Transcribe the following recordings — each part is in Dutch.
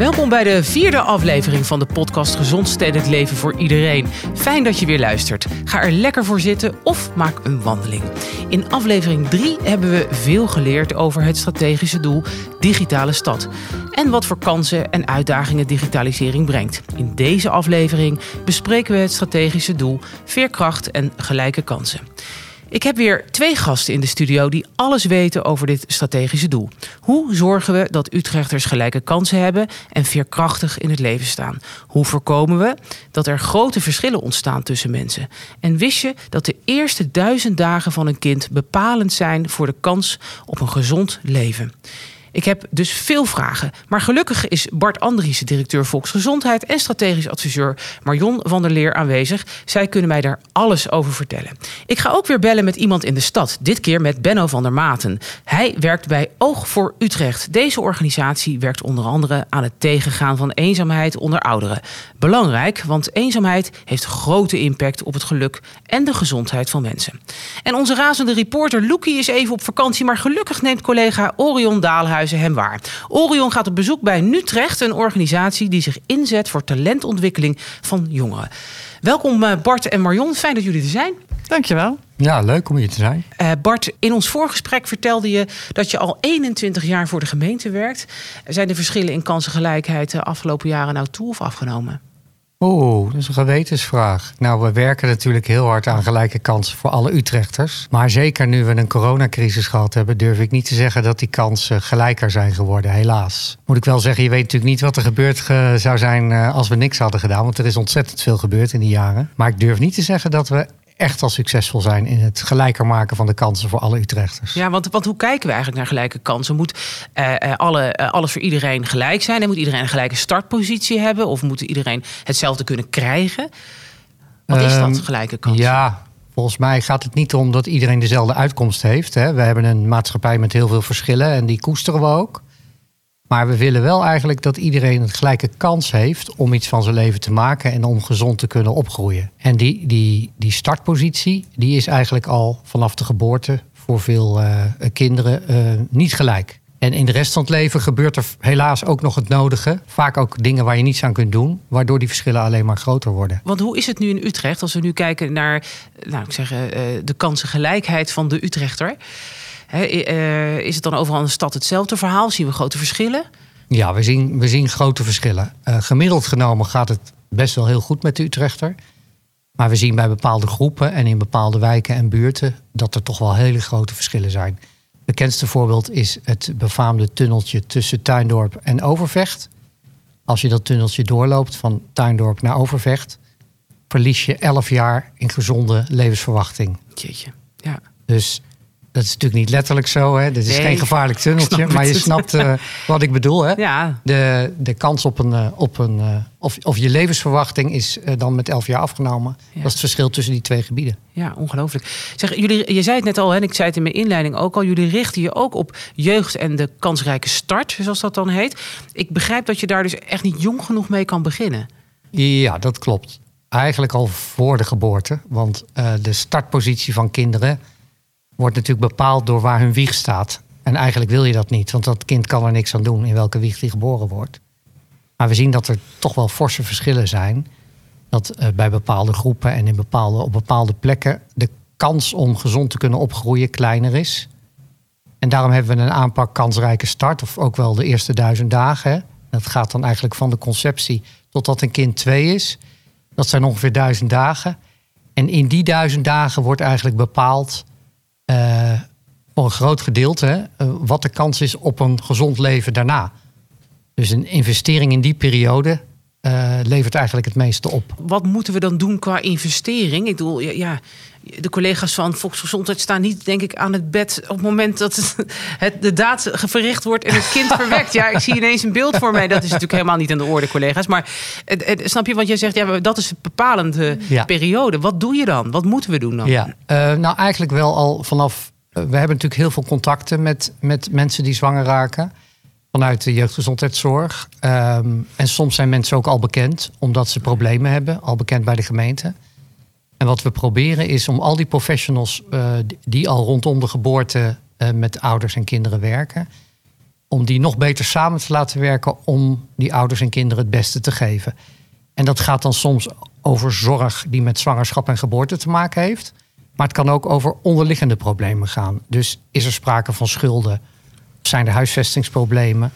Welkom bij de vierde aflevering van de podcast Gezond Stedelijk Leven voor Iedereen. Fijn dat je weer luistert. Ga er lekker voor zitten of maak een wandeling. In aflevering 3 hebben we veel geleerd over het strategische doel Digitale Stad. En wat voor kansen en uitdagingen digitalisering brengt. In deze aflevering bespreken we het strategische doel Veerkracht en gelijke kansen. Ik heb weer twee gasten in de studio die alles weten over dit strategische doel. Hoe zorgen we dat Utrechters gelijke kansen hebben en veerkrachtig in het leven staan? Hoe voorkomen we dat er grote verschillen ontstaan tussen mensen? En wist je dat de eerste duizend dagen van een kind bepalend zijn voor de kans op een gezond leven? Ik heb dus veel vragen. Maar gelukkig is Bart Andriessen, directeur Volksgezondheid en strategisch adviseur Marion van der Leer aanwezig. Zij kunnen mij daar alles over vertellen. Ik ga ook weer bellen met iemand in de stad. Dit keer met Benno van der Maten. Hij werkt bij Oog voor Utrecht. Deze organisatie werkt onder andere aan het tegengaan van eenzaamheid onder ouderen. Belangrijk, want eenzaamheid heeft grote impact op het geluk en de gezondheid van mensen. En onze razende reporter Loekie is even op vakantie, maar gelukkig neemt collega Orion Daalhuis hem waar. Orion gaat op bezoek bij Nutrecht, een organisatie die zich inzet voor talentontwikkeling van jongeren. Welkom eh, Bart en Marion, fijn dat jullie er zijn. Dankjewel. Ja, leuk om hier te zijn. Uh, Bart, in ons voorgesprek vertelde je dat je al 21 jaar voor de gemeente werkt. Zijn de verschillen in kansengelijkheid de afgelopen jaren nou toe of afgenomen? Oeh, dat is een gewetensvraag. Nou, we werken natuurlijk heel hard aan gelijke kansen voor alle Utrechters. Maar zeker nu we een coronacrisis gehad hebben, durf ik niet te zeggen dat die kansen gelijker zijn geworden, helaas. Moet ik wel zeggen, je weet natuurlijk niet wat er gebeurd zou zijn eh, als we niks hadden gedaan. Want er is ontzettend veel gebeurd in die jaren. Maar ik durf niet te zeggen dat we echt al succesvol zijn in het gelijker maken van de kansen voor alle Utrechters. Ja, want, want hoe kijken we eigenlijk naar gelijke kansen? Moet uh, alle, uh, alles voor iedereen gelijk zijn? En moet iedereen een gelijke startpositie hebben? Of moet iedereen hetzelfde kunnen krijgen? Wat is dat, ehm, gelijke kansen? Ja, volgens mij gaat het niet om dat iedereen dezelfde uitkomst heeft. Hè. We hebben een maatschappij met heel veel verschillen en die koesteren we ook. Maar we willen wel eigenlijk dat iedereen een gelijke kans heeft om iets van zijn leven te maken en om gezond te kunnen opgroeien. En die, die, die startpositie, die is eigenlijk al vanaf de geboorte voor veel uh, kinderen uh, niet gelijk. En in de rest van het leven gebeurt er helaas ook nog het nodige. Vaak ook dingen waar je niets aan kunt doen, waardoor die verschillen alleen maar groter worden. Want hoe is het nu in Utrecht als we nu kijken naar nou, ik zeg, de kansengelijkheid van de Utrechter? Eh, is het dan overal in de stad hetzelfde verhaal? Zien we grote verschillen? Ja, we zien, we zien grote verschillen. Uh, gemiddeld genomen gaat het best wel heel goed met de Utrechter. Maar we zien bij bepaalde groepen en in bepaalde wijken en buurten dat er toch wel hele grote verschillen zijn. Het bekendste voorbeeld is het befaamde tunneltje tussen Tuindorp en Overvecht. Als je dat tunneltje doorloopt van Tuindorp naar Overvecht, verlies je 11 jaar in gezonde levensverwachting. Jeetje, ja. Dus dat is natuurlijk niet letterlijk zo. Hè? Dit is geen gevaarlijk tunneltje. Maar je snapt uh, wat ik bedoel. Hè? Ja. De, de kans op een. Uh, op een uh, of, of je levensverwachting is dan met elf jaar afgenomen. Ja. Dat is het verschil tussen die twee gebieden. Ja, ongelooflijk. Zeg, jullie, je zei het net al, en ik zei het in mijn inleiding ook al. Jullie richten je ook op jeugd en de kansrijke start, zoals dat dan heet. Ik begrijp dat je daar dus echt niet jong genoeg mee kan beginnen. Ja, dat klopt. Eigenlijk al voor de geboorte. Want de startpositie van kinderen wordt natuurlijk bepaald door waar hun wieg staat. En eigenlijk wil je dat niet, want dat kind kan er niks aan doen in welke wieg die geboren wordt. Maar we zien dat er toch wel forse verschillen zijn. Dat uh, bij bepaalde groepen en in bepaalde, op bepaalde plekken de kans om gezond te kunnen opgroeien kleiner is. En daarom hebben we een aanpak kansrijke start, of ook wel de eerste duizend dagen. Dat gaat dan eigenlijk van de conceptie totdat een kind twee is. Dat zijn ongeveer duizend dagen. En in die duizend dagen wordt eigenlijk bepaald uh, voor een groot gedeelte uh, wat de kans is op een gezond leven daarna. Dus een investering in die periode uh, levert eigenlijk het meeste op. Wat moeten we dan doen qua investering? Ik bedoel, ja, de collega's van Volksgezondheid staan niet, denk ik, aan het bed op het moment dat het, het de daad verricht wordt en het kind verwekt. Ja, ik zie ineens een beeld voor mij. Dat is natuurlijk helemaal niet aan de orde, collega's. Maar het, het, snap je, want jij zegt, ja, dat is een bepalende ja. periode. Wat doe je dan? Wat moeten we doen dan? Ja, uh, nou eigenlijk wel al vanaf. Uh, we hebben natuurlijk heel veel contacten met, met mensen die zwanger raken vanuit de jeugdgezondheidszorg. Um, en soms zijn mensen ook al bekend omdat ze problemen hebben, al bekend bij de gemeente. En wat we proberen is om al die professionals uh, die al rondom de geboorte uh, met ouders en kinderen werken, om die nog beter samen te laten werken om die ouders en kinderen het beste te geven. En dat gaat dan soms over zorg die met zwangerschap en geboorte te maken heeft. Maar het kan ook over onderliggende problemen gaan. Dus is er sprake van schulden? Zijn er huisvestingsproblemen?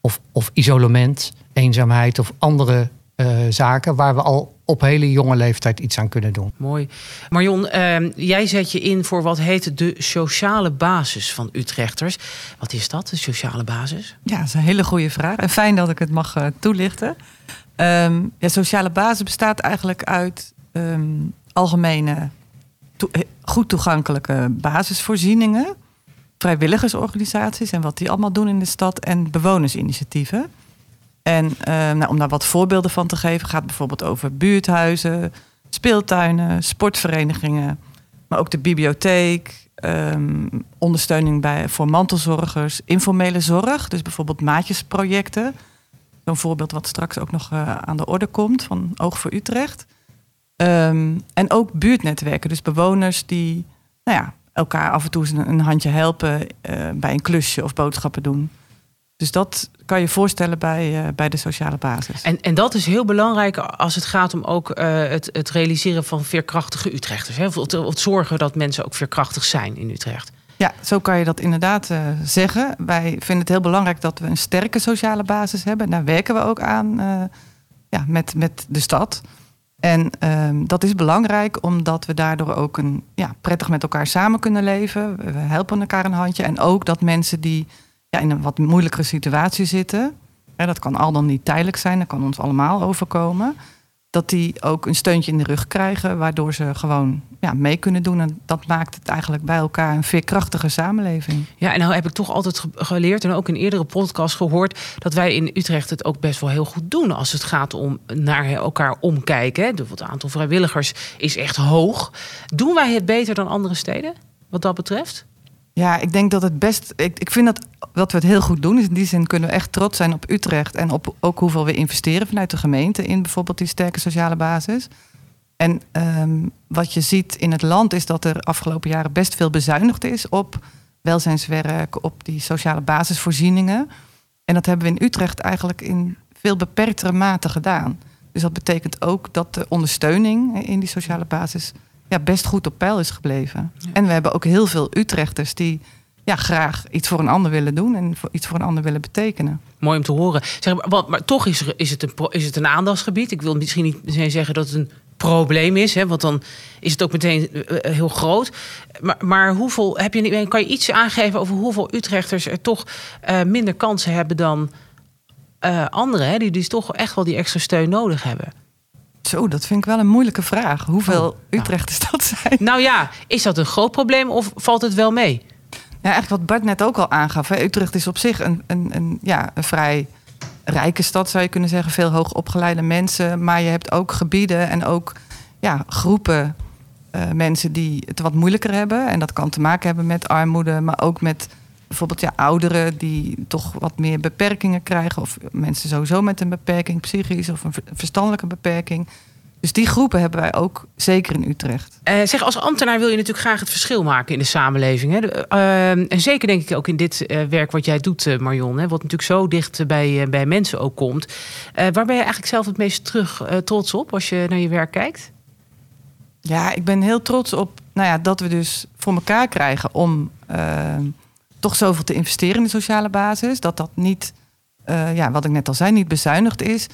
Of, of isolement, eenzaamheid of andere uh, zaken waar we al op hele jonge leeftijd iets aan kunnen doen. Mooi. Marion, uh, jij zet je in voor wat heet de sociale basis van Utrechters. Wat is dat, de sociale basis? Ja, dat is een hele goede vraag. En fijn dat ik het mag uh, toelichten. Um, ja, sociale basis bestaat eigenlijk uit um, algemene, to eh, goed toegankelijke basisvoorzieningen, vrijwilligersorganisaties en wat die allemaal doen in de stad en bewonersinitiatieven. En uh, nou, om daar wat voorbeelden van te geven, gaat bijvoorbeeld over buurthuizen, speeltuinen, sportverenigingen, maar ook de bibliotheek, um, ondersteuning bij, voor mantelzorgers, informele zorg, dus bijvoorbeeld maatjesprojecten. Zo'n voorbeeld wat straks ook nog uh, aan de orde komt van Oog voor Utrecht. Um, en ook buurtnetwerken, dus bewoners die nou ja, elkaar af en toe een, handje helpen uh, bij een klusje of boodschappen doen. Dus dat kan je voorstellen bij, uh, bij de sociale basis. En, en dat is heel belangrijk als het gaat om ook uh, het, het realiseren van veerkrachtige Utrechters. Hè? Het, het zorgen dat mensen ook veerkrachtig zijn in Utrecht. Ja, zo kan je dat inderdaad uh, zeggen. Wij vinden het heel belangrijk dat we een sterke sociale basis hebben. Daar werken we ook aan ja, met, met de stad. En ehm, dat is belangrijk omdat we daardoor ook een, ja, prettig met elkaar samen kunnen leven. We helpen elkaar een handje. En ook dat mensen die in een wat moeilijkere situatie zitten. Hè, dat kan al dan niet tijdelijk zijn, dat kan ons allemaal overkomen. Dat die ook een steuntje in de rug krijgen, waardoor ze gewoon ja, mee kunnen doen. En dat maakt het eigenlijk bij elkaar een veerkrachtige samenleving. Ja, en nou heb ik toch altijd geleerd en ook in eerdere podcasts gehoord dat wij in Utrecht het ook best wel heel goed doen als het gaat om naar elkaar omkijken. Het aantal vrijwilligers is echt hoog. Doen wij het beter dan andere steden wat dat betreft? Ja, ik denk dat het best. Ik, ik vind dat, dat we het heel goed doen. Dus in die zin kunnen we echt trots zijn op Utrecht. En op ook hoeveel we investeren vanuit de gemeente in bijvoorbeeld die sterke sociale basis. En um, wat je ziet in het land is dat er afgelopen jaren best veel bezuinigd is op welzijnswerk, op die sociale basisvoorzieningen. En dat hebben we in Utrecht eigenlijk in veel beperktere mate gedaan. Dus dat betekent ook dat de ondersteuning in die sociale basis ja, best goed op peil is gebleven. En we hebben ook heel veel Utrechters die ja, graag iets voor een ander willen doen en iets voor een ander willen betekenen. Mooi om te horen. Zeg, maar, maar toch is, er, is, het een, is het een aandachtsgebied. Ik wil misschien niet meteen zeggen dat het een probleem is, hè, want dan is het ook meteen uh, heel groot. Maar, maar hoeveel heb je, kan je iets aangeven over hoeveel Utrechters er toch uh, minder kansen hebben dan uh, anderen, hè, die dus toch echt wel die extra steun nodig hebben? Zo, dat vind ik wel een moeilijke vraag. Hoeveel oh, Utrechters dat zijn? Nou ja, is dat een groot probleem of valt het wel mee? Ja, eigenlijk wat Bart net ook al aangaf. Hè. Utrecht is op zich een, een, een, ja, een vrij rijke stad, zou je kunnen zeggen. Veel hoogopgeleide mensen. Maar je hebt ook gebieden en ook ja, groepen uh, mensen die het wat moeilijker hebben. En dat kan te maken hebben met armoede, maar ook met bijvoorbeeld ja, ouderen die toch wat meer beperkingen krijgen. Of mensen sowieso met een beperking, psychisch of een verstandelijke beperking. Dus die groepen hebben wij ook zeker in Utrecht. Uh, zeg, als ambtenaar wil je natuurlijk graag het verschil maken in de samenleving. Hè? Uh, en zeker denk ik ook in dit uh, werk wat jij doet, Marion. Hè? Wat natuurlijk zo dicht bij, bij mensen ook komt. waar ben je eigenlijk zelf het meest terug trots op als je naar je werk kijkt? Ja, ik ben heel trots op nou ja, dat we dus voor elkaar krijgen om toch zoveel te investeren in de sociale basis. Dat dat niet, uh, ja, wat ik net al zei, niet bezuinigd is.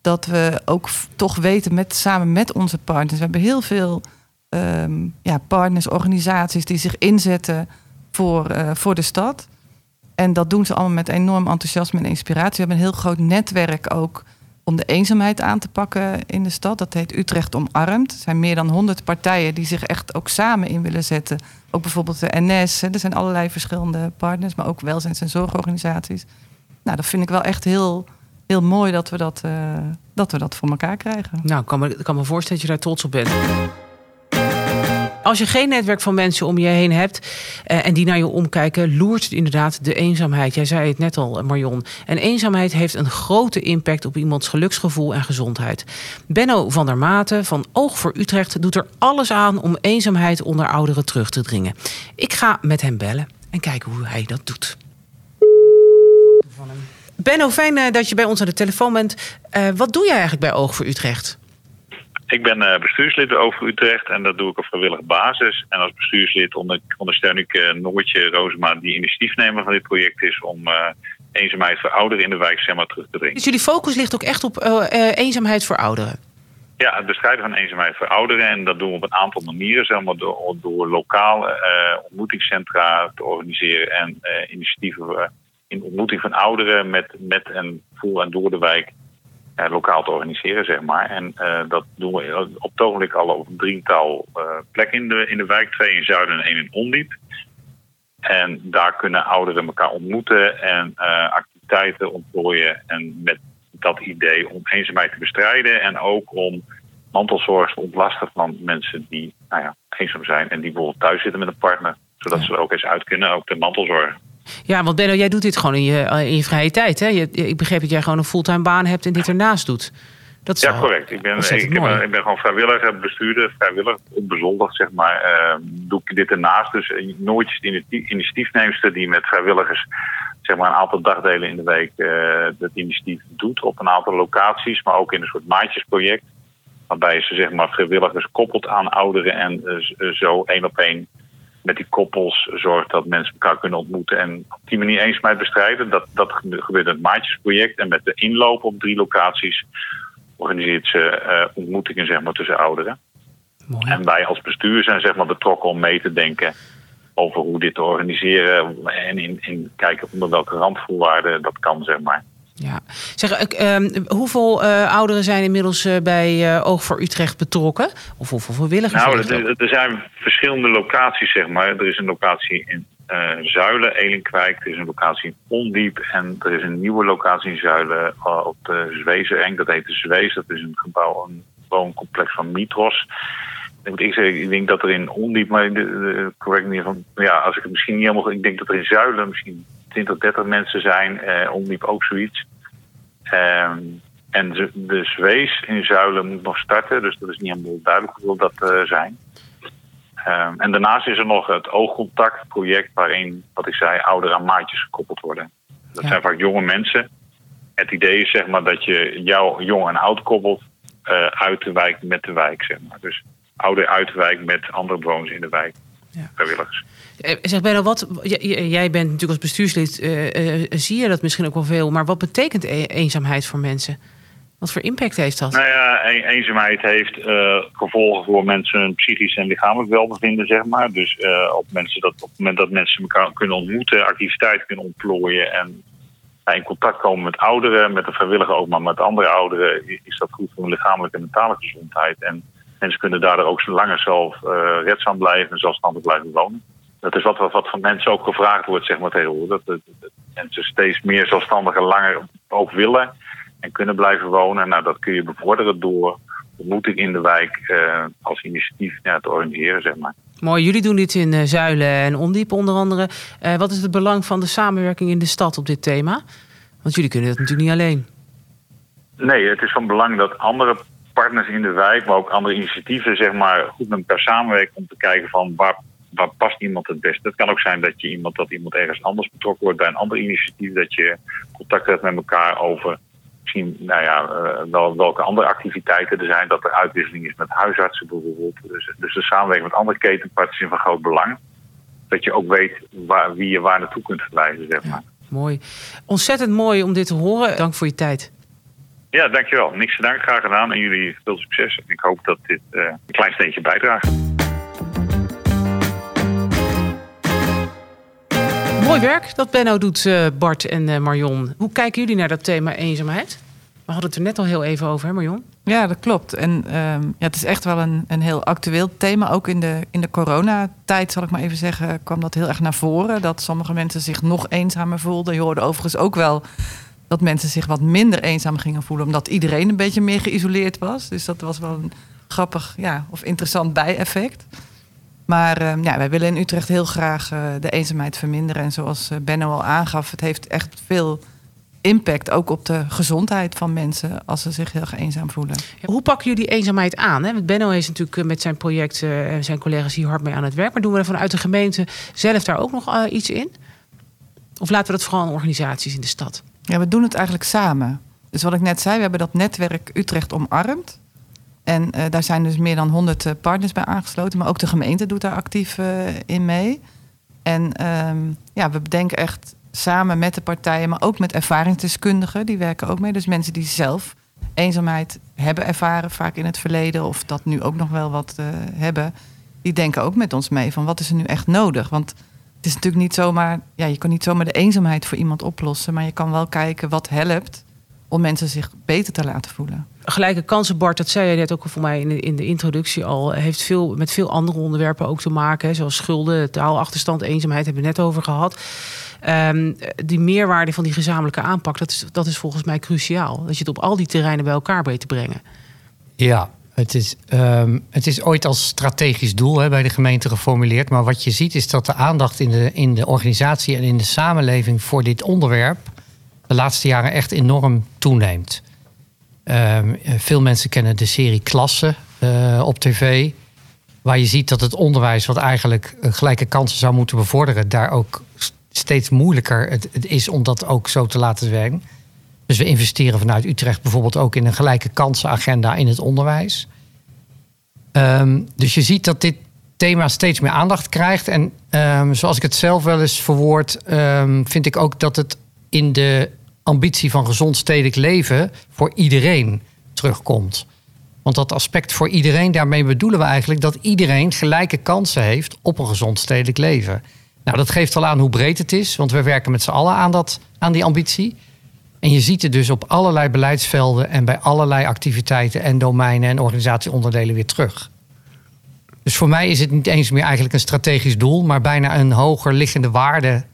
Dat we ook toch weten, met, samen met onze partners. We hebben heel veel um, ja, partners, organisaties die zich inzetten voor, uh, voor de stad. En dat doen ze allemaal met enorm enthousiasme en inspiratie. We hebben een heel groot netwerk ook om de eenzaamheid aan te pakken in de stad. Dat heet Utrecht Omarmd. Er zijn meer dan 100 partijen die zich echt ook samen in willen zetten. Ook bijvoorbeeld de NS. Er zijn allerlei verschillende partners, maar ook welzijns- en zorgorganisaties. Nou, dat vind ik wel echt heel, heel mooi dat we dat, uh, dat we dat voor elkaar krijgen. Nou, ik kan kan me voorstellen dat je daar trots op bent als je geen netwerk van mensen om je heen hebt uh, en die naar je omkijken, loert inderdaad de eenzaamheid. Jij zei het net al, Marion. En eenzaamheid heeft een grote impact op iemands geluksgevoel en gezondheid. Benno van der Maten van Oog voor Utrecht doet er alles aan om eenzaamheid onder ouderen terug te dringen. Ik ga met hem bellen en kijken hoe hij dat doet. Benno, fijn eh, dat je bij ons aan de telefoon bent. Wat doe jij eigenlijk bij Oog voor Utrecht? Ik ben uh, bestuurslid bij voor Utrecht en dat doe ik op vrijwillige basis. En als bestuurslid onder, ondersteun ik uh, Noortje Roosma, die initiatiefnemer van dit project is, om eenzaamheid voor ouderen in de wijk zeg maar, terug te dringen. Dus jullie focus ligt ook echt op eenzaamheid voor ouderen? Ja, het bestrijden van eenzaamheid voor ouderen. En dat doen we op een aantal manieren. Zeg maar door, door lokale uh, ontmoetingscentra te organiseren en uh, initiatieven in ontmoeting van ouderen met, met en voor en door de wijk uh, lokaal te organiseren, zeg maar. En dat doen we op het ogenblik al op een drietal plekken in de, in de wijk. Twee in Zuiden en één in Ondiep. En daar kunnen ouderen elkaar ontmoeten en activiteiten ontplooien. En met dat idee om eenzaamheid te bestrijden en ook om mantelzorg te ontlasten van mensen die nou ja, eenzaam zijn en die bijvoorbeeld thuis zitten met een partner, zodat ze er ook eens uit kunnen, ook de mantelzorg. Ja, want Benno, jij doet dit gewoon in je, in je vrije tijd. Hè? Je, ik begreep dat jij gewoon een fulltime baan hebt en dit ernaast doet. Dat is ja, correct. Ik ben, ik, ben, ik ben gewoon vrijwilliger bestuurder, vrijwillig, onbezoldigd zeg maar. Uh, doe ik dit ernaast. Dus uh, nooit initiatiefneemster die met vrijwilligers zeg maar, een aantal dagdelen in de week uh, dat initiatief doet op een aantal locaties, maar ook in een soort maatjesproject. Waarbij ze zeg maar, vrijwilligers koppelt aan ouderen en uh, zo één op één met die koppels zorgt dat mensen elkaar kunnen ontmoeten en op die manier eenzaamheid bestrijden. Dat, dat gebeurt in het maatjesproject. En met de inloop op drie locaties organiseert ze uh, ontmoetingen zeg maar, tussen ouderen. Mooi. En wij als bestuur zijn zeg maar, betrokken om mee te denken over hoe dit te organiseren en in, in kijken onder welke randvoorwaarden dat kan, zeg maar. Ja, zeg, uh, hoeveel uh, ouderen zijn inmiddels uh, bij uh, Oog voor Utrecht betrokken? Of hoeveel vrijwilligers? Nou, er, er, zijn verschillende locaties, zeg maar. Er is een locatie in Zuilen, Elinkwijk. Er is een locatie in Ondiep. En er is een nieuwe locatie in Zuilen op de Zwezeneng. Dat heet de Zwees. Dat is een gebouw, een wooncomplex van Mitros moet ik zeggen, ik denk dat er in Ondiep, maar correct niet van, ja, als ik het misschien niet helemaal, ik denk dat er in Zuilen misschien 20, 30 mensen zijn, eh, Ondiep ook zoiets. Um, en de, de Zwees in Zuilen moet nog starten, dus dat is niet helemaal duidelijk hoe dat uh, zijn. Um, en daarnaast is er nog het oogcontactproject waarin, wat ik zei, ouderen aan maatjes gekoppeld worden. Dat zijn vaak jonge mensen. Het idee is zeg maar dat je jou jong en oud koppelt uh, uit de wijk met de wijk. Zeg maar. Dus oude uitwijk met andere bewoners in de wijk. Ja. Vrijwilligers. Eh, zeg Benno, wat, jij bent natuurlijk als bestuurslid, uh, uh, zie je dat misschien ook wel veel, maar wat betekent e-, eenzaamheid voor mensen? Wat voor impact heeft dat? Nou ja, eenzaamheid heeft gevolgen voor mensen psychisch en lichamelijk welbevinden, zeg maar. Dus op, mensen dat, op het moment dat mensen elkaar kunnen ontmoeten, activiteiten kunnen ontplooien en in contact komen met ouderen, met de vrijwilliger ook, maar met andere ouderen, is dat goed voor hun lichamelijke en mentale gezondheid. En Mensen kunnen daardoor ook zo langer zelf redzaam blijven en zelfstandig blijven wonen. Dat is wat, wat van mensen ook gevraagd wordt, zeg maar tegenwoordig. Dat, mensen steeds meer zelfstandig en langer ook willen en kunnen blijven wonen. Nou, dat kun je bevorderen door ontmoeting in de wijk uh, als initiatief ja, te organiseren, zeg maar. Mooi, jullie doen dit in uh, Zuilen en Ondiep onder andere. Uh, wat is het belang van de samenwerking in de stad op dit thema? Want jullie kunnen dat natuurlijk niet alleen. Nee, het is van belang dat andere partners in de wijk, maar ook andere initiatieven, zeg maar, goed met elkaar samenwerken om te kijken van waar, waar past iemand het beste. Het kan ook zijn dat je iemand dat iemand ergens anders betrokken wordt bij een ander initiatief, dat je contact hebt met elkaar over misschien, nou ja, wel, welke andere activiteiten er zijn, dat er uitwisseling is met huisartsen bijvoorbeeld. Dus, dus de samenwerking met andere ketenpartners is van groot belang. Dat je ook weet waar, wie je waar naartoe kunt verwijzen, zeg maar. mooi. Ontzettend mooi om dit te horen. Dank voor je tijd. Ja, dankjewel. Niks te danken, graag gedaan. En jullie veel succes. Ik hoop dat dit uh, een klein steentje bijdraagt. Mooi werk dat Benno doet, uh, Bart en uh, Marion. Hoe kijken jullie naar dat thema eenzaamheid? We hadden het er net al heel even over, hè Marion? Ja, dat klopt. En um, ja, het is echt wel een, een heel actueel thema. Ook in de, in de coronatijd, zal ik maar even zeggen, kwam dat heel erg naar voren. Dat sommige mensen zich nog eenzamer voelden. Je hoorde overigens ook wel dat mensen zich wat minder eenzaam gingen voelen, omdat iedereen een beetje meer geïsoleerd was. Dus dat was wel een grappig ja, of interessant bijeffect. Maar uh, ja, wij willen in Utrecht heel graag uh, de eenzaamheid verminderen. En zoals uh, Benno al aangaf, het heeft echt veel impact ook op de gezondheid van mensen als ze zich heel eenzaam voelen. Hoe pakken jullie eenzaamheid aan? Hè? Want Benno is natuurlijk met zijn project en zijn collega's hier hard mee aan het werk. Maar doen we er vanuit de gemeente zelf daar ook nog iets in? Of laten we dat vooral aan organisaties in de stad? Ja, we doen het eigenlijk samen. Dus wat ik net zei, we hebben dat netwerk Utrecht omarmd. En uh, daar zijn dus meer dan 100 partners bij aangesloten. Maar ook de gemeente doet daar actief uh, in mee. En um, ja, we bedenken echt samen met de partijen, maar ook met ervaringsdeskundigen. Die werken ook mee. Dus mensen die zelf eenzaamheid hebben ervaren, vaak in het verleden, of dat nu ook nog wel wat hebben. Die denken ook met ons mee van wat is er nu echt nodig? Want het is natuurlijk niet zomaar, ja, je kan niet zomaar de eenzaamheid voor iemand oplossen, maar je kan wel kijken wat helpt om mensen zich beter te laten voelen. Gelijke kansen, Bart, dat zei je net ook voor mij in de, in de introductie al, heeft veel, met veel andere onderwerpen ook te maken. Hè, zoals schulden, taalachterstand, eenzaamheid hebben we net over gehad. Um, die meerwaarde van die gezamenlijke aanpak, dat is, dat is volgens mij cruciaal. Dat je het op al die terreinen bij elkaar weet te brengen. Ja, het is, um, het is ooit als strategisch doel hè, bij de gemeente geformuleerd. Maar wat je ziet is dat de aandacht in de, in de organisatie en in de samenleving voor dit onderwerp de laatste jaren echt enorm toeneemt. Um, veel mensen kennen de serie Klassen uh, op tv. Waar je ziet dat het onderwijs, wat eigenlijk gelijke kansen zou moeten bevorderen, daar ook steeds moeilijker het, is om dat ook zo te laten werken. Dus we investeren vanuit Utrecht bijvoorbeeld ook in een gelijke kansenagenda in het onderwijs. Um, dus je ziet dat dit thema steeds meer aandacht krijgt. En um, zoals ik het zelf wel eens verwoord, vind ik ook dat het in de ambitie van gezond stedelijk leven voor iedereen terugkomt. Want dat aspect voor iedereen, daarmee bedoelen we eigenlijk dat iedereen gelijke kansen heeft op een gezond stedelijk leven. Nou, dat geeft al aan hoe breed het is, want we werken met z'n allen aan, dat, aan die ambitie. En je ziet het dus op allerlei beleidsvelden en bij allerlei activiteiten en domeinen en organisatieonderdelen weer terug. Dus voor mij is het niet eens meer eigenlijk een strategisch doel, maar bijna een hoger liggende waarde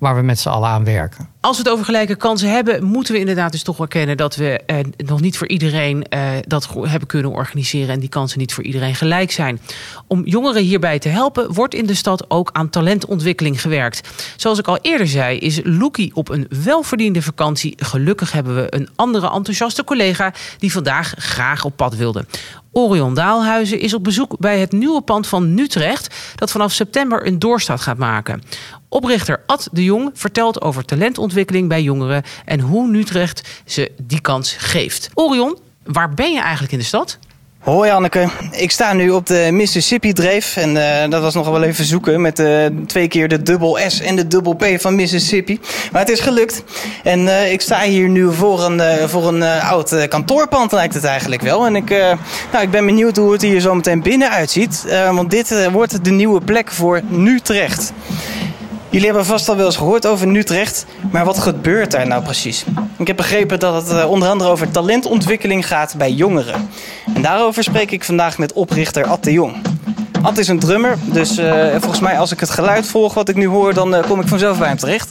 waar we met z'n allen aan werken. Als we het over gelijke kansen hebben, moeten we inderdaad dus toch erkennen dat we eh, nog niet voor iedereen eh, dat hebben kunnen organiseren en die kansen niet voor iedereen gelijk zijn. Om jongeren hierbij te helpen, wordt in de stad ook aan talentontwikkeling gewerkt. Zoals ik al eerder zei, is Loekie op een welverdiende vakantie. Gelukkig hebben we een andere enthousiaste collega die vandaag graag op pad wilde. Orion Daalhuizen is op bezoek bij het nieuwe pand van Nutrecht, dat vanaf september een doorstart gaat maken. Oprichter Ad de Jong vertelt over talentontwikkeling bij jongeren en hoe Nutrecht ze die kans geeft. Orion, waar ben je eigenlijk in de stad? Hoi Anneke, ik sta nu op de Mississippi-dreef en uh, dat was nog wel even zoeken met uh, twee keer de dubbel S en de dubbel P van Mississippi. Maar het is gelukt en uh, ik sta hier nu voor een, voor een oud kantoorpand lijkt het eigenlijk wel. En ik, nou, ik ben benieuwd hoe het hier zo meteen binnen uitziet, want dit wordt de nieuwe plek voor Nutrecht. Jullie hebben vast al wel eens gehoord over Utrecht, maar wat gebeurt daar nou precies? Ik heb begrepen dat het onder andere over talentontwikkeling gaat bij jongeren. En daarover spreek ik vandaag met oprichter Ad de Jong. Ad is een drummer, dus uh, volgens mij als ik het geluid volg wat ik nu hoor, dan uh, kom ik vanzelf bij hem terecht.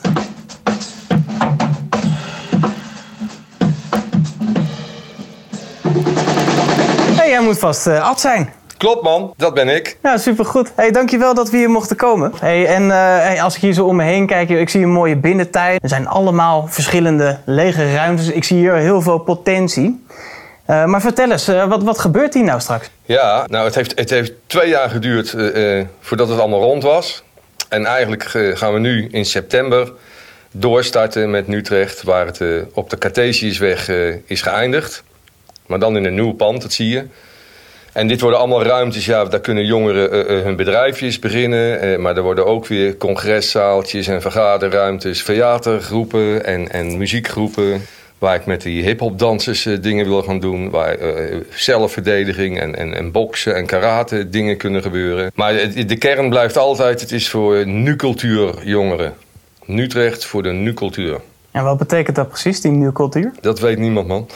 Hey, jij moet vast uh, Ad zijn. Klopt man, dat ben ik. Ja, supergoed. Hey, dankjewel dat we hier mochten komen. Hey, en uh, als ik hier zo om me heen kijk, ik zie een mooie binnentuin. Er zijn allemaal verschillende lege ruimtes. Ik zie hier heel veel potentie. Uh, maar vertel eens, uh, wat, wat gebeurt hier nou straks? Ja, nou het heeft, het heeft twee jaar geduurd voordat het allemaal rond was. En eigenlijk gaan we nu in september doorstarten met Utrecht, waar het op de Cartesiusweg is geëindigd. Maar dan in een nieuw pand, dat zie je. En dit worden allemaal ruimtes, ja, daar kunnen jongeren uh, uh, hun bedrijfjes beginnen. Uh, maar er worden ook weer congreszaaltjes en vergaderruimtes, theatergroepen en, en muziekgroepen. Waar ik met die hip-hop dansers dingen wil gaan doen. Waar zelfverdediging en, en, en boksen en karate dingen kunnen gebeuren. Maar de kern blijft altijd: het is voor nu-cultuur jongeren. Utrecht voor de nu-cultuur. En wat betekent dat precies, die nu-cultuur? Dat weet niemand, man.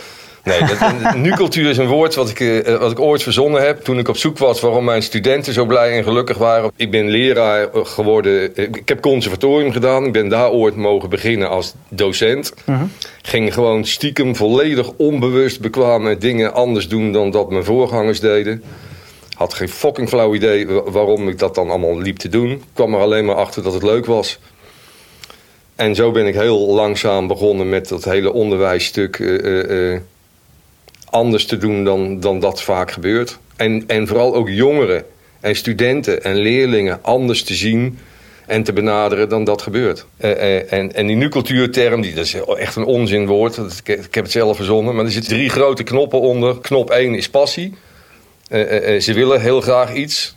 Nee, dat, nu-cultuur is een woord wat ik, uh, wat ik ooit verzonnen heb. Toen ik op zoek was waarom mijn studenten zo blij en gelukkig waren. Ik ben leraar geworden. Ik heb conservatorium gedaan. Ik ben daar ooit mogen beginnen als docent. Uh mhm. -huh. Ging gewoon stiekem volledig onbewust bekwame dingen anders doen dan dat mijn voorgangers deden. Had geen fucking flauw idee waarom ik dat dan allemaal liep te doen. Ik kwam er alleen maar achter dat het leuk was. En zo ben ik heel langzaam begonnen met dat hele onderwijsstuk. Uh, anders te doen dan, dan dat vaak gebeurt. En, en vooral ook jongeren en studenten en leerlingen anders te zien en te benaderen dan dat gebeurt. Eh, eh, en, en die nu-cultuurterm, die, dat is echt een onzinwoord. Ik heb het zelf verzonnen. Maar er zitten drie grote knoppen onder. Knop 1 is passie. Eh, ze willen heel graag iets.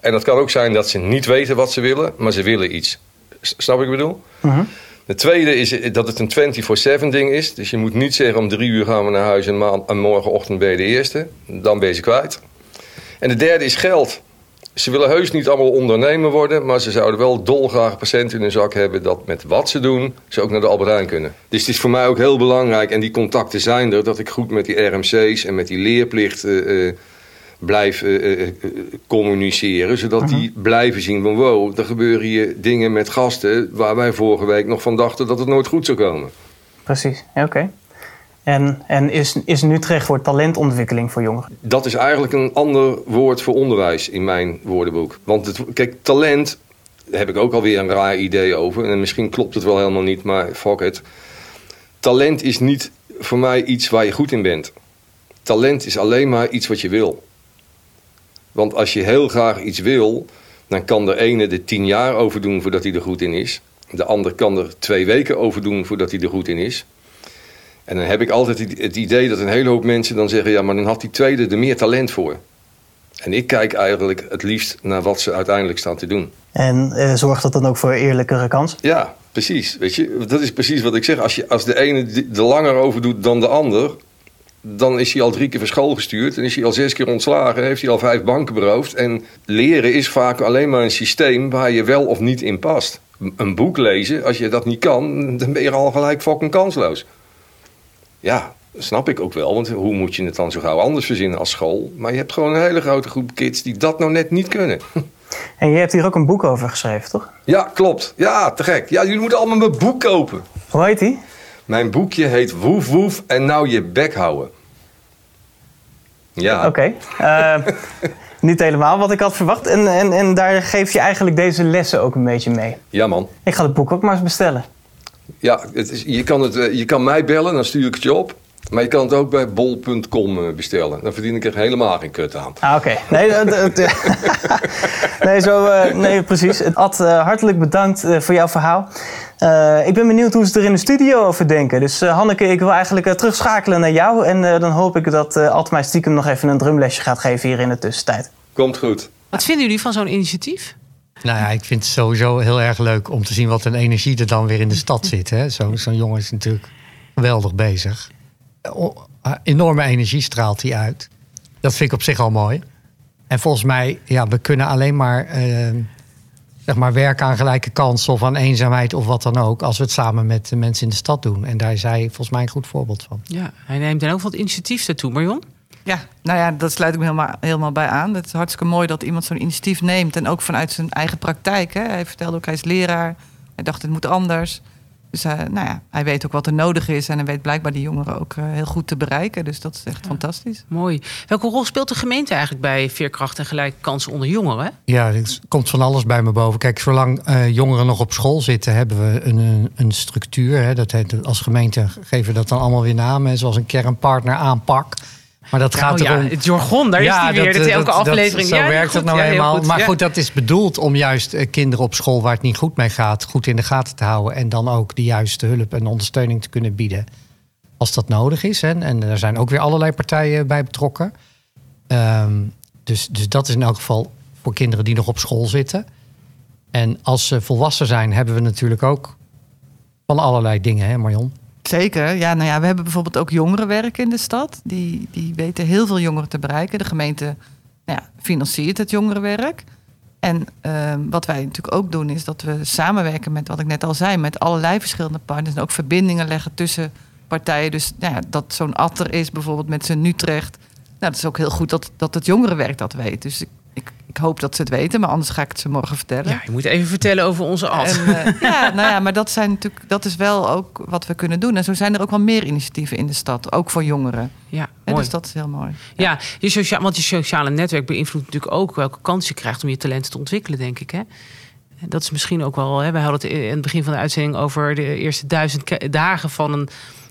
En dat kan ook zijn dat ze niet weten wat ze willen, maar ze willen iets. Snap ik wat ik bedoel? Mhm. De tweede is dat het een 24-7 ding is. Dus je moet niet zeggen om drie uur gaan we naar huis en, en morgenochtend ben je de eerste. Dan ben je ze kwijt. En de derde is geld. Ze willen heus niet allemaal ondernemer worden, maar ze zouden wel dolgraag procent in hun zak hebben dat met wat ze doen, ze ook naar de Albert Heijn kunnen. Dus het is voor mij ook heel belangrijk, en die contacten zijn er, dat ik goed met die RMC's en met die leerplicht uh, blijf uh, communiceren. Zodat mhm. die blijven zien van wow, er gebeuren hier dingen met gasten waar wij vorige week nog van dachten dat het nooit goed zou komen. Precies, oké. En, en is, is Utrecht voor talentontwikkeling voor jongeren? Dat is eigenlijk een ander woord voor onderwijs in mijn woordenboek. Want het, kijk, talent, daar heb ik ook alweer een raar idee over. En misschien klopt het wel helemaal niet, maar fuck it. Talent is niet voor mij iets waar je goed in bent. Talent is alleen maar iets wat je wil. Want als je heel graag iets wil, dan kan de ene er tien jaar over doen voordat hij er goed in is. De ander kan er twee weken over doen voordat hij er goed in is. En dan heb ik altijd het idee dat een hele hoop mensen dan zeggen: ja, maar dan had die tweede er meer talent voor. En ik kijk eigenlijk het liefst naar wat ze uiteindelijk staan te doen. En uh, zorgt dat dan ook voor eerlijkere kans? Ja, precies. Weet je, dat is precies wat ik zeg. Als, je, als de ene er langer over doet dan de ander, dan is hij al drie keer van school gestuurd. En is hij al zes keer ontslagen. Heeft hij al vijf banken beroofd. En leren is vaak alleen maar een systeem waar je wel of niet in past. Een boek lezen, als je dat niet kan, dan ben je al gelijk fucking kansloos. Ja, snap ik ook wel. Want hoe moet je het dan zo gauw anders verzinnen als school? Maar je hebt gewoon een hele grote groep kids die dat nou net niet kunnen. En je hebt hier ook een boek over geschreven, toch? Ja, klopt. Ja, te gek. Ja, jullie moeten allemaal mijn boek kopen. Hoe heet die? Mijn boekje heet Woef Woef en nou je bek houden. Ja. Oké. Eh, niet helemaal wat ik had verwacht. En, en, en daar geef je eigenlijk deze lessen ook een beetje mee. Ja, man. Ik ga het boek ook maar eens bestellen. Ja, het is, je, kan het, eh, je kan mij bellen, dan stuur ik het je op. Maar je kan het ook bij bol.com eh, bestellen. Dan verdien ik er helemaal geen kut aan. Ah, oké. Nee, nee, zo, nee, precies. Ad, hartelijk bedankt voor jouw verhaal. Ik ben benieuwd hoe ze er in de studio over denken. Dus Hanneke, ik wil eigenlijk terugschakelen naar jou. En dan hoop ik dat mij stiekem nog even een drumlesje gaat geven hier in de tussentijd. Komt goed. Wat vinden jullie van zo'n initiatief? Nou ja, ik vind het sowieso heel erg leuk om te zien wat een energie er dan weer in de stad zit. Zo'n zo jongen is natuurlijk geweldig bezig. enorme energie straalt hij uit. Dat vind ik op zich al mooi. En volgens mij, ja, we kunnen alleen maar, uh, zeg maar werken aan gelijke kansen of aan eenzaamheid of wat dan ook. Als we het samen met de mensen in de stad doen. En daar is hij volgens mij een goed voorbeeld van. Ja, hij neemt dan ook wat initiatief daartoe, Marion? Ja, nou ja, dat sluit ik me helemaal, helemaal bij aan. Het is hartstikke mooi dat iemand zo'n initiatief neemt. En ook vanuit zijn eigen praktijk. Hè. Hij vertelde ook, hij is leraar. Hij dacht, het moet anders. Dus uh, nou ja, hij weet ook wat er nodig is. En hij weet blijkbaar die jongeren ook uh, heel goed te bereiken. Dus dat is echt fantastisch. Mooi. Welke rol speelt de gemeente eigenlijk bij veerkracht en gelijke kansen onder jongeren? Ja, er komt van alles bij me boven. Kijk, zolang uh, jongeren nog op school zitten, hebben we een, een structuur. Hè. Dat heet, als gemeente geven we dat dan allemaal weer namen. Zoals een kernpartner aanpak. Maar dat gaat nou, erom. Ja, het jargon, daar is die weer. Dat, elke aflevering. zo werkt het nou eenmaal. Maar goed, dat is bedoeld om juist eh, kinderen op school waar het niet goed mee gaat, goed in de gaten te houden. En dan ook de juiste hulp en ondersteuning te kunnen bieden. Als dat nodig is. Hè. En er zijn ook weer allerlei partijen bij betrokken. Um, dus, dus dat is in elk geval voor kinderen die nog op school zitten. En als ze volwassen zijn, hebben we natuurlijk ook van allerlei dingen, hè Marion? Zeker. Ja, nou ja, we hebben bijvoorbeeld ook jongerenwerk in de stad. Die, die weten heel veel jongeren te bereiken. De gemeente nou ja, financiert het jongerenwerk. En ehm, wat wij natuurlijk ook doen, is dat we samenwerken met wat ik net al zei, met allerlei verschillende partners. En ook verbindingen leggen tussen partijen. Dus nou ja, dat zo'n Atter is bijvoorbeeld met zijn Utrecht. Nou, dat is ook heel goed dat, dat het jongerenwerk dat weet. Dus ik ik, ik, hoop dat ze het weten, maar anders ga ik het ze morgen vertellen. Ja, je moet even vertellen over onze ad. En, uh, ja, nou ja, maar dat, zijn natuurlijk, dat is wel ook wat we kunnen doen. En zo zijn er ook wel meer initiatieven in de stad, ook voor jongeren. Ja, mooi. Dus dat is heel mooi. Ja, ja je sociaal, want je sociale netwerk beïnvloedt natuurlijk ook welke kans je krijgt om je talenten te ontwikkelen, denk ik. Hè? Dat is misschien ook wel. Hè, we hadden het in het begin van de uitzending over de eerste duizend dagen van een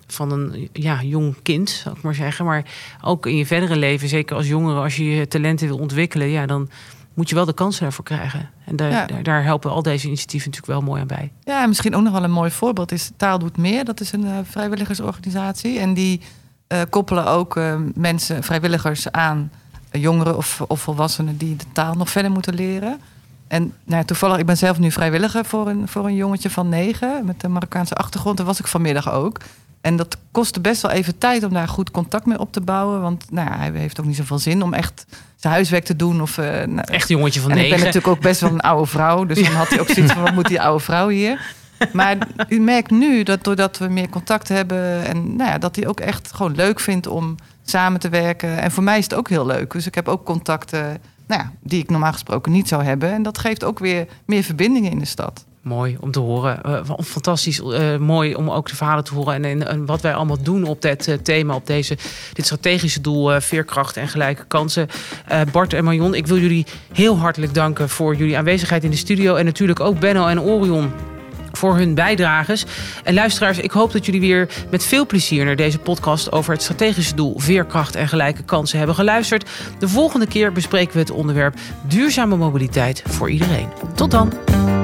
van een ja, jong kind, zou ik maar zeggen. Maar ook in je verdere leven, zeker als jongere, als je je talenten wil ontwikkelen, ja, dan, moet je wel de kansen ervoor krijgen. En daar, Ja. daar, daar helpen al deze initiatieven natuurlijk wel mooi aan bij. Ja, en misschien ook nog wel een mooi voorbeeld is Taal Doet Meer. Dat is een eh, vrijwilligersorganisatie. En die eh, koppelen ook eh, mensen, vrijwilligers aan jongeren of, of volwassenen die de taal nog verder moeten leren. En nou, toevallig, ik ben zelf nu vrijwilliger voor een, voor een jongetje van negen met een Marokkaanse achtergrond. Daar was ik vanmiddag ook. En dat kostte best wel even tijd om daar goed contact mee op te bouwen. Want nou ja, hij heeft ook niet zoveel zin om echt zijn huiswerk te doen. Of, eh, nou, Echt een jongetje van en ik negen. ben natuurlijk ook best wel een oude vrouw. Dus dan had hij ook zoiets van, wat moet die oude vrouw hier? Maar u merkt nu dat doordat we meer contact hebben... en nou ja, dat hij ook echt gewoon leuk vindt om samen te werken. En voor mij is het ook heel leuk. Dus ik heb ook contacten nou ja, die ik normaal gesproken niet zou hebben. En dat geeft ook weer meer verbindingen in de stad. Mooi om te horen. Eh, fantastisch eh, mooi om ook de verhalen te horen. En, en, wat wij allemaal doen op dit eh, thema, op deze, dit strategische doel, veerkracht en gelijke kansen. Bart en Marion, ik wil jullie heel hartelijk danken voor jullie aanwezigheid in de studio. En natuurlijk ook Benno en Orion voor hun bijdrages. En luisteraars, ik hoop dat jullie weer met veel plezier naar deze podcast over het strategische doel veerkracht en gelijke kansen hebben geluisterd. De volgende keer bespreken we het onderwerp duurzame mobiliteit voor iedereen. Tot dan!